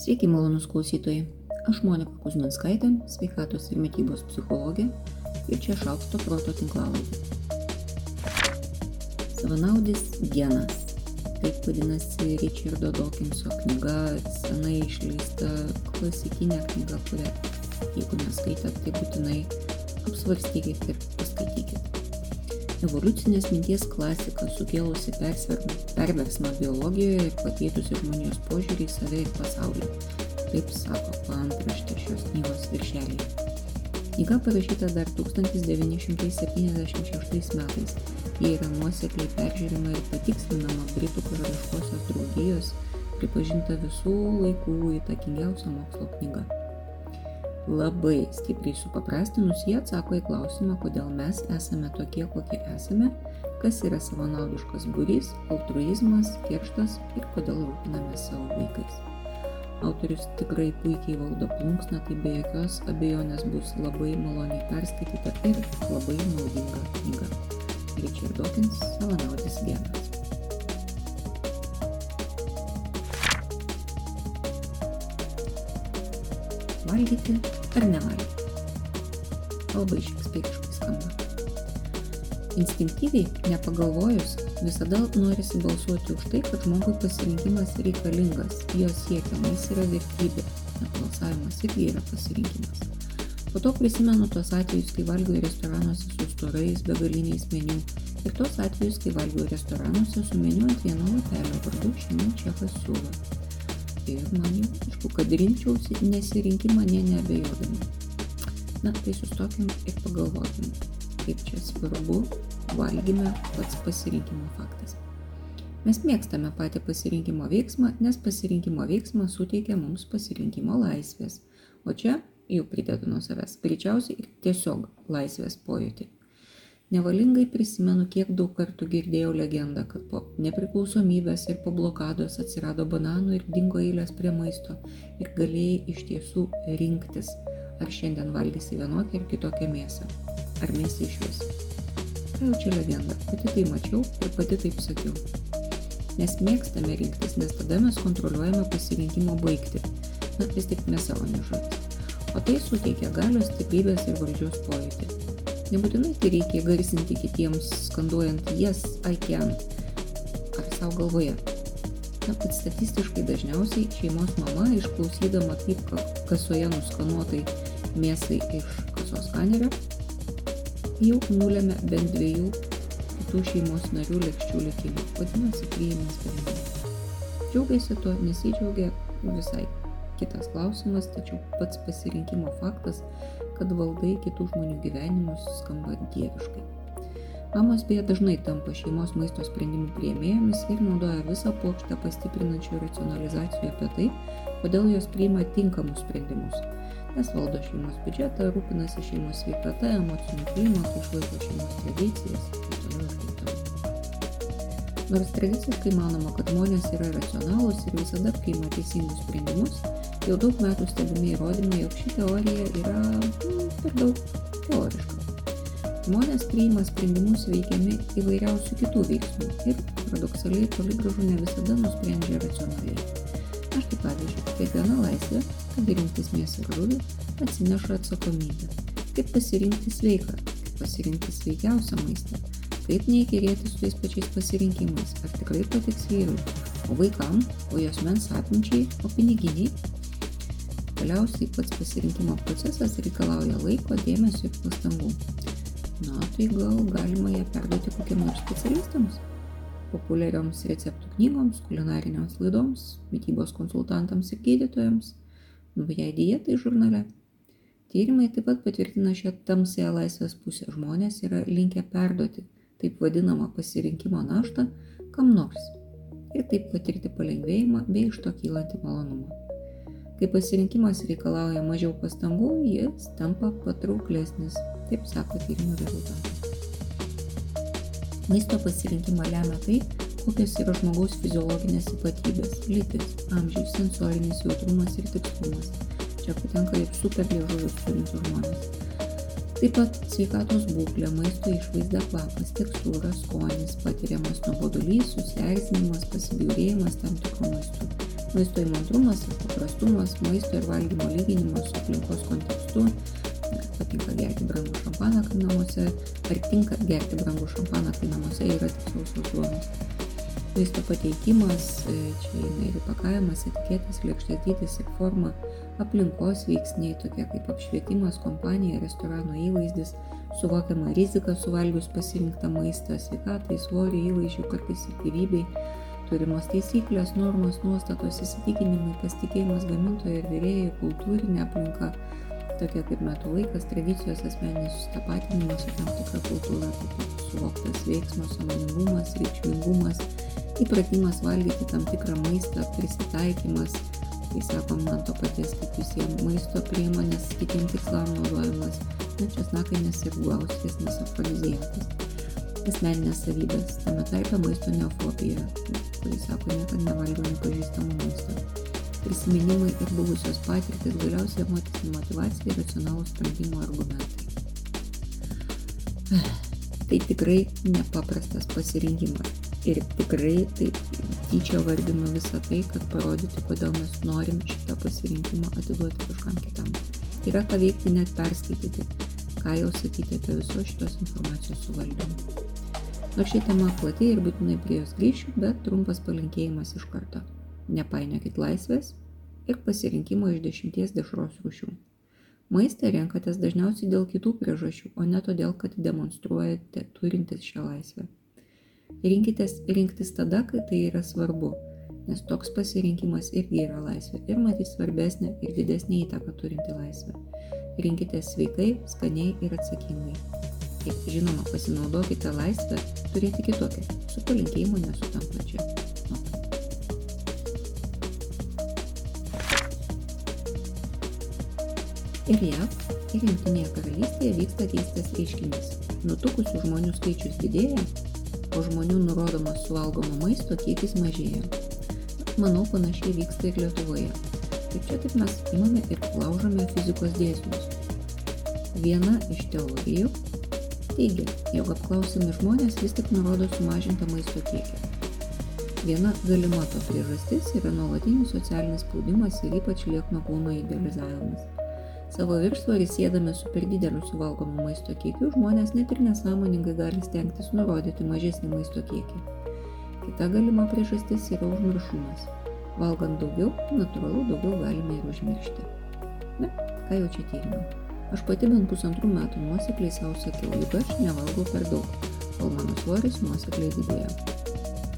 Sveiki, malonus klausytojai. Aš Monika Kuzminskaitė, sveikatos ir mytybos psichologė ir čia šaukšto proto tinklalaidė. Savanaudis genas. Taip vadinasi Richardo Dawkinso knyga, senai išleista klasikinė knyga, kurią, jeigu neskaitėt, tai būtinai apsvarstykit ir paskaitykit. Evoliucinės minties klasika sukėlusi perversmą biologijoje ir pakeitusi žmonijos požiūrį į save ir pasaulį. Taip sako paantraštė šios knygos viršelėje. Knyga parašyta dar 1976 metais. Jie yra nuosekliai peržiūrima ir patikslinama Britų karališkosios draugijos, pripažinta visų laikų įtakingiausia mokslo knyga. Labai stipriai supaprastinus jie atsako į klausimą, kodėl mes esame tokie, kokie esame, kas yra savanaudiškas būrys, altruizmas, kerštas ir kodėl rūpinamės savo vaikais. Autorius tikrai puikiai valdo plunksną, tai be jokios abejonės bus labai maloniai perskaityta ir labai naudinga knyga. Richard Dawkins, savanaudis genas. valgyti ar nevalgyti. Labai šekspyriškai skamba. Instinktyviai, nepagalvojus, visada norisi balsuoti už tai, kad žmogui pasirinkimas reikalingas, jo siekiamas yra vertybė, net balsavimas irgi yra pasirinkimas. Po to prisimenu tos atvejus, kai valgiau restoranuose su storais begaliniais meniu ir tos atvejus, kai valgiau restoranuose su meniu ant vieno lapelio vardu šiandien čekas siūlo ir man aišku, kad rinkčiausi nesirinkimą ne neabejodami. Na, tai sustokim ir pagalvokim, kaip čia svarbu valgyme pats pasirinkimo faktas. Mes mėgstame patį pasirinkimo veiksmą, nes pasirinkimo veiksmas suteikia mums pasirinkimo laisvės. O čia jau pridedu nuo savęs, greičiausiai tiesiog laisvės pojūtį. Nevalingai prisimenu, kiek daug kartų girdėjau legendą, kad po nepriklausomybės ir po blokados atsirado bananų ir dingo eilės prie maisto ir galėjai iš tiesų rinktis, ar šiandien valgysi vienokią ar kitokią mėsą, ar mėsą iš vis. Tai jau čia legenda, pati tai mačiau ir pati taip sakiau. Mes mėgstame rinktis, nes tada mes kontroliuojame pasirinkimo baigti. Na, vis tik mes savo nežodis. O tai suteikia galios, stiprybės ir valdžios pojūtį. Nebūtinai tai reikia garsinti kitiems, skanduojant yes, I can ar savo galvoje. Na, kad statistiškai dažniausiai šeimos mama, išklausydama kaip kasoje nuskanuotai mėsai iš kasos skanerio, jau nulėmė bent dviejų kitų šeimos narių lėkščių likimą. Vadinasi, priėmė sprendimą. Džiaugiasi to, nesidžiaugia visai kitas klausimas, tačiau pats pasirinkimo faktas kad valdai kitų žmonių gyvenimus skamba dieviškai. Mamos beje dažnai tampa šeimos maisto sprendimų prieimėjomis ir naudoja visą plokštę pastiprinančių racionalizacijų apie tai, kodėl jos priima tinkamus sprendimus. Nes valdo šeimos biudžetą, rūpinasi šeimos sveikata, emociniu klimatu, išlaiko šeimos tradicijas ir taip toliau. Nors tradiciškai manoma, kad žmonės yra racionalūs ir visada priima teisingus sprendimus, Jau daug metų stebimi įrodymai, jog ši teorija yra mm, per daug teoriška. Žmonės priima sprendimus veikiami įvairiausių kitų veiksmų ir paradoksaliai toli gražu ne visada nusprendžia racionaliai. Aš kaip pavyzdžiui, kiekviena laisvė, kad rinktis mėsą ir žuvį, atsineša atsakomybę. Kaip pasirinkti sveiką, kaip pasirinkti sveikiausią maistą, kaip neįkėrėti su tais pačiais pasirinkimais, ar tikrai patiks vyrui, o vaikam, o jos mens atminčiai, o piniginiai Galiausiai pats pasirinkimo procesas reikalauja laiko, dėmesio ir pastangų. Na, tai gal galima ją perduoti kokiem nors specialistams, populiarioms receptų knygoms, kulinariniams laidoms, mytybos konsultantams ir gydytojams, naujai dietai žurnale. Tyrimai taip pat patvirtina šią tamsąją laisvės pusę. Žmonės yra linkę perduoti taip vadinamą pasirinkimo naštą kam nors ir taip patirti palengvėjimą bei iš to kylantį malonumą. Kai pasirinkimas reikalauja mažiau pastangų, jis tampa patrauklesnis, taip sako tyrimų rezultatai. Maisto pasirinkimą lemia tai, kokios yra žmogaus fiziologinės ypatybės - lytis, amžius, sensorinis jautrumas ir tikslumas. Čia patenka ir superliežuvius turinčių žmonės. Taip pat sveikatos būklė, maisto išvaizda, kvapas, tekstūra, skonis, patiriamas nuobodulys, susierzinimas, pasibjaurėjimas tam tikrų maistų Maisto įmantrumas ir paprastumas, maisto ir valgymo lyginimas su aplinkos kontekstu, patinka gerti brangų šampaną, kai namuose, ar tinka gerti brangų šampaną, kai namuose yra tik sausos duonos. Maisto pateikimas, e, čia eina ir įpakavimas, etiketės, lėkštės dydis ir forma, aplinkos veiksniai tokie kaip apšvietimas, kompanija, restorano įvaizdis, suvokiama rizika suvalgius pasirinktą maistą, sveikatai, svoriui, įvaizdžiui, kartais ir gyvybei, turimos taisyklės, normos, nuostatos, įsitikinimai, pasitikėjimas gamintojo ir vyrėjai, kultūrinė aplinka, tokie kaip metų laikas, tradicijos, asmeninis sustapatinimas su tam tikra kultūra, taip pat suvoktas veiksmas, sąmoningumas, reikšmingumas, įpratimas valgyti tam tikrą maistą, prisitaikymas, kai sakom, man to paties kaip visiems maisto priemonės, kitiem tikslam naudojimas, na, česnakai ir guauskės, nes afrodizijakas. Asmeninės savybės, tame tarpe maisto neofobija, kuris sako, niekada nevalgiau nepažįstamų maisto prisiminimai ir buvusios patirtis, galiausiai emocinė motivacija ir racionalų sprendimo argumentai. Tai tikrai nepaprastas pasirinkimas. Ir tikrai taip tyčia vardinu visą tai, kad parodyti, kodėl mes norim šitą pasirinkimą atiduoti kažkam kitam. Yra ką veikti net perskaityti, ką jau sakyti apie visos šitos informacijos suvaldymą. Nors ši tema plati ir būtinai prie jos grįšiu, bet trumpas palinkėjimas iš karto. Nepainiokit laisvės ir pasirinkimo iš dešimties dešros rūšių. Maistą renkatės dažniausiai dėl kitų priežasčių, o ne todėl, kad demonstruojate turintis šią laisvę. Rinkitės rinktis tada, kai tai yra svarbu, nes toks pasirinkimas irgi yra laisvė ir matys svarbesnė ir didesnė įtaka turinti laisvę. Rinkitės sveikai, skaniai ir atsakingai. Ir žinoma, pasinaudokite laisvę turėti kitokią, su palinkėjimu nesutampančią. ir jav ir jungtinėje karalystėje vyksta keistas reiškinys nutukusių žmonių skaičius didėja o žmonių nurodomas suvalgomo maisto kiekis mažėja. Manau panašiai vyksta ir lietuvoje. Ir čia taip mes imame ir laužome fizikos dėsnius. Viena iš teorijų teigia jog apklausiami žmonės vis tik nurodo sumažintą maisto kiekį. Viena galima to priežastis yra nuolatinis socialinis spaudimas ir ypač liekno kūno idealizavimas. Savo viršsvorį sėdami su per dideliu suvalgomu maisto kiekiu, žmonės net ir nesąmoningai gali stengtis nurodyti mažesnį maisto kiekį. Kita galima priežastis yra užmiršumas. Valgant daugiau, natūralu daugiau galime ir užmiršti. Na, ką jau čia tyrimai. Aš pati bent pusantrų metų nuosekliai savo sakiau, juk aš nevalgau per daug, kol mano svoris nuosekliai didėjo.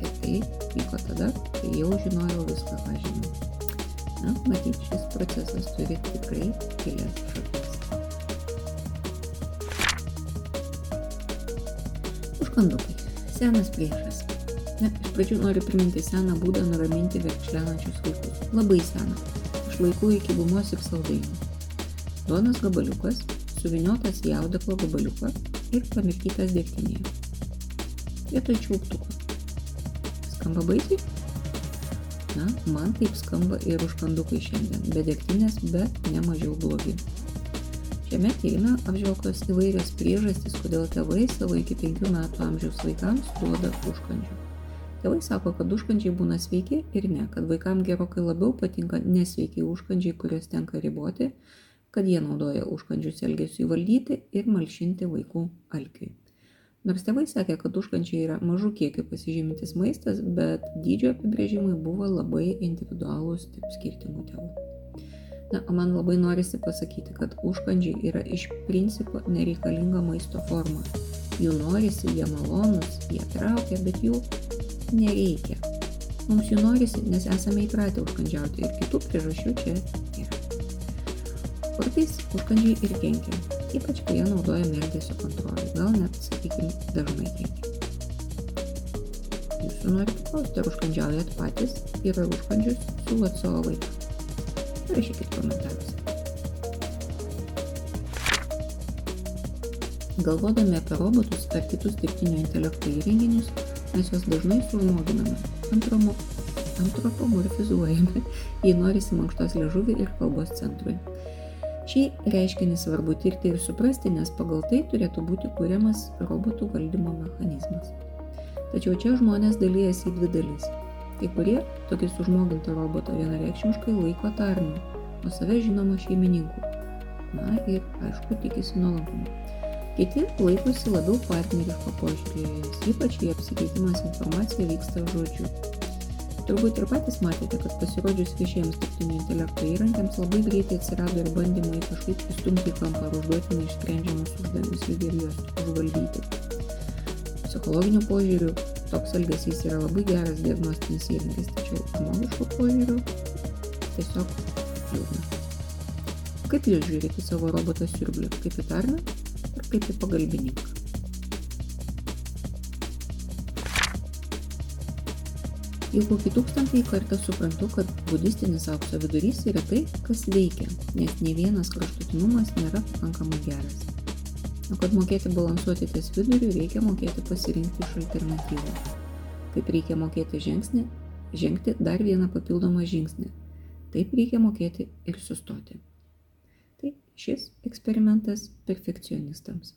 Ir tai vyko tada, kai jau žinojau viską, ką žinau. Na, matyt, šis procesas turi tikrai gilias šaknis. Užkandukai. Senas priešas. Na, iš pradžių noriu priminti seną būdą nuraminti verkšlenančius vaikus. Labai seną. Iš laikų iki gumos ir saldainių. Duonos gabaliukas, suviniotas į audeklo gabaliuką ir pamirkytas dėktinėje. Vietoj čiūptuko. Skamba baisiai? Na, man taip skamba ir užkandukai šiandien, be degtinės, bet ne mažiau blogi. Šiame tyrime apžvelgtos įvairios priežastys, kodėl tėvai savo iki 5 metų amžiaus vaikams duoda užkandžių. Tėvai sako, kad užkandžiai būna sveiki ir ne, kad vaikams gerokai labiau patinka nesveiki užkandžiai, kuriuos tenka riboti, kad jie naudoja užkandžius elgesiui valdyti ir malšinti vaikų alkiui. Nors tėvai sakė, kad užkandžiai yra mažų kiekių pasižymintis maistas, bet dydžio apibrėžimai buvo labai individualūs tarp skirtingų tėvų. Na, o man labai norisi pasakyti, kad užkandžiai yra iš principo nereikalinga maisto forma. Jų norisi, jie malonus, jie traukia, bet jų nereikia. Mums jų norisi, nes esame įpratę užkandžiauti ir kitų priežasčių čia yra. Kartais užkandžiai ir kenkia, ypač kai jie naudojami elgesio kontrolai, gal net, sakykime, dažnai kenkia. Jūsų noriu paklausti, ar užkandžiaujat patys ir ar užkandžius siūlot savo vaikams. Rašykit komentaruose. Galvodami apie robotus ar kitus dirbtinio intelekto įrenginius, mes juos dažnai sužmoginame, antromo, antropomorfizuojame, jei norisi mankštos liežuvį ir kalbos centrui. Šį reiškinį svarbu tirti ir suprasti, nes pagal tai turėtų būti kūriamas robotų valdymo mechanizmas. Tačiau čia žmonės dalyjasi į dvi dalis. Kai kurie tokį sužmogintą robotą vienareikšmiškai laiko tarnu, o save žinoma šeimininku. Na ir, aišku, tikisi nuolankumo. Kiti laikosi labiau partneriško požiūrėjo, ypač jei apsikeitimas informacija vyksta žodžiu. Turbūt ir patys matėte, kad pasirodžius viešiems dirbtinio intelekto įrankiams labai greitai atsirado ir bandymai kažkaip įstumti į kampą ar užduoti neišsprendžiamus uždavinius ir juos užvaldyti. Psichologiniu požiūriu toks elgesys yra labai geras diagnostinis įrankis, tačiau žmogišku požiūriu tiesiog liūdna. Kaip jūs žiūrite į savo robotą siurblį? Kaip į tarną ar kaip į pagalbininką? Jau kokį tūkstantį kartą suprantu, kad budistinis aukso vidurys yra tai, kas veikia, nes ne vienas kraštutinumas nėra pakankamai geras. O kad mokėti balansuoti ties viduriu, reikia mokėti pasirinkti iš alternatyvų. Kaip reikia mokėti žingsnį, žengti dar vieną papildomą žingsnį. Taip reikia mokėti ir sustoti. Tai šis eksperimentas perfekcionistams.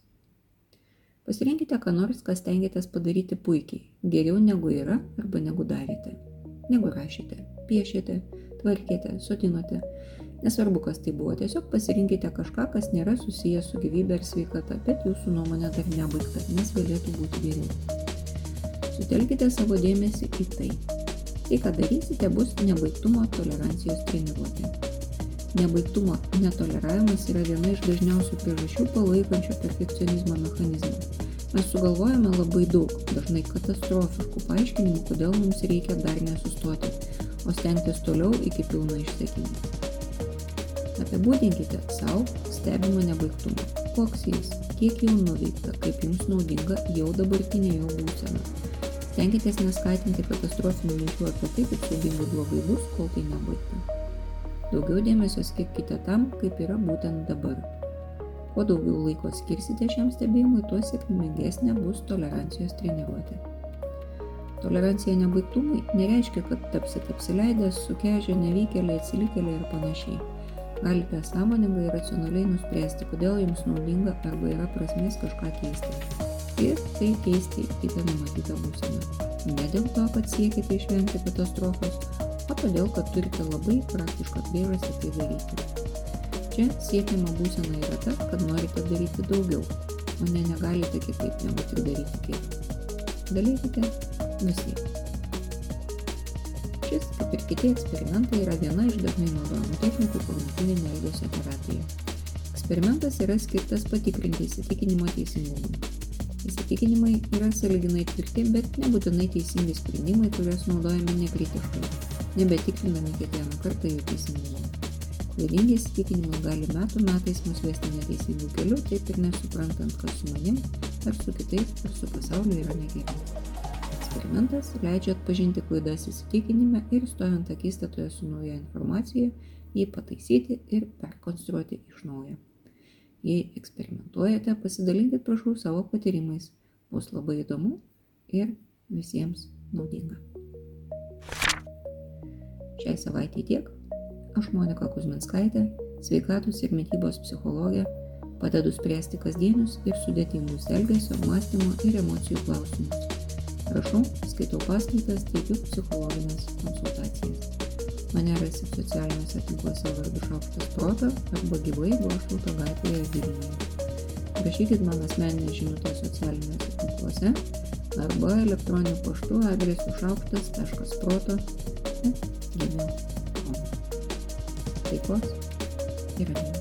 Pasirinkite ką nors, kas tengiatės padaryti puikiai, geriau negu yra arba negu darėte. Negu rašėte, piešėte, tvarkėte, sodinote. Nesvarbu, kas tai buvo, tiesiog pasirinkite kažką, kas nėra susijęs su gyvybė ir sveikata, bet jūsų nuomonė dar nebaigta, nes galėtų būti geriau. Sutelkite savo dėmesį į tai. Tai, ką darysite, bus nebaigtumo tolerancijos treniruotė. Nebaigtumo netoleravimas yra viena iš dažniausių priežasčių palaikančio perfekcionizmo mechanizmą. Mes sugalvojame labai daug, dažnai katastrofiškų paaiškinimų, kodėl mums reikia dar nesustoti, o stengtis toliau iki pilno išsekimo. Apibūdinkite savo stebimą nebaigtumą. Koks jis, kiek jau nuveikta, kaip jums naudinga jau dabartinė jo būsena. Stenkitės neskatinti katastrofinių minčių apie tai, kaip siubingai blogai bus, kol tai nebaigta. Daugiau dėmesio skirkite tam, kaip yra būtent dabar. Kuo daugiau laiko skirsite šiam stebėjimui, tuo sėkmingesnė bus tolerancijos treniruotė. Tolerancija nebaigtumui nereiškia, kad tapsite apsileidęs, sukežę, nevykėliai, atsilikėliai ir panašiai. Galite sąmoningai ir racionaliai nuspręsti, kodėl jums naudinga arba yra prasmės kažką keisti. Ir tai keisti į tą numatytą būseną. Ne dėl to, kad siekite išvengti katastrofos, o todėl, kad turite labai praktišką priežastį tai daryti. Čia siekiama būsena yra ta, kad norite daryti daugiau, o ne negalite kitaip negu tik daryti kiek. Dalykite nusiekti. Šis, kaip ir kiti eksperimentai, yra viena iš dažnai naudojamų technikų kognityvinė elgesio terapija. Eksperimentas yra skirtas patikrinti įsitikinimo teisingumą. Įsitikinimai yra saliginai tvirti, bet nebūtinai teisingi sprendimai, kuriuos naudojame nekritiškai, nebetikrinami kiekvieną kartą jų teisingumą. Klaidingi įsitikinimai gali metų metais mus vesti neteisingų kelių, taip ir nesuprantant, kas su manim, ar su kitais, ar su pasauliu yra negerai. Eksperimentas leidžia atpažinti klaidas įsitikinime ir stovint akistatoje su nauja informacija, jį pataisyti ir perkonstruoti iš naujo. Jei eksperimentuojate, pasidalinkit prašau savo patyrimais. Bus labai įdomu ir visiems naudinga. Šiai savaitė tiek. Aš Monika Kuzminskaitė, sveikatos ir mytybos psichologė, padedu spręsti kasdienius ir sudėtingus elgesio, mąstymo ir emocijų klausimus. Rašau, skaitau paskaitas, teikiu psichologinės konsultacijas. Mane rasit socialiniuose tinkluose vardu Šaukštas Proto arba gyvai Goštauto gatvėje Vilniuje. Rašykit man asmeninę žinutę socialiniuose tinkluose arba elektroniniu paštu adresu šaukštas.proto. Gmail taikos ir ramybės.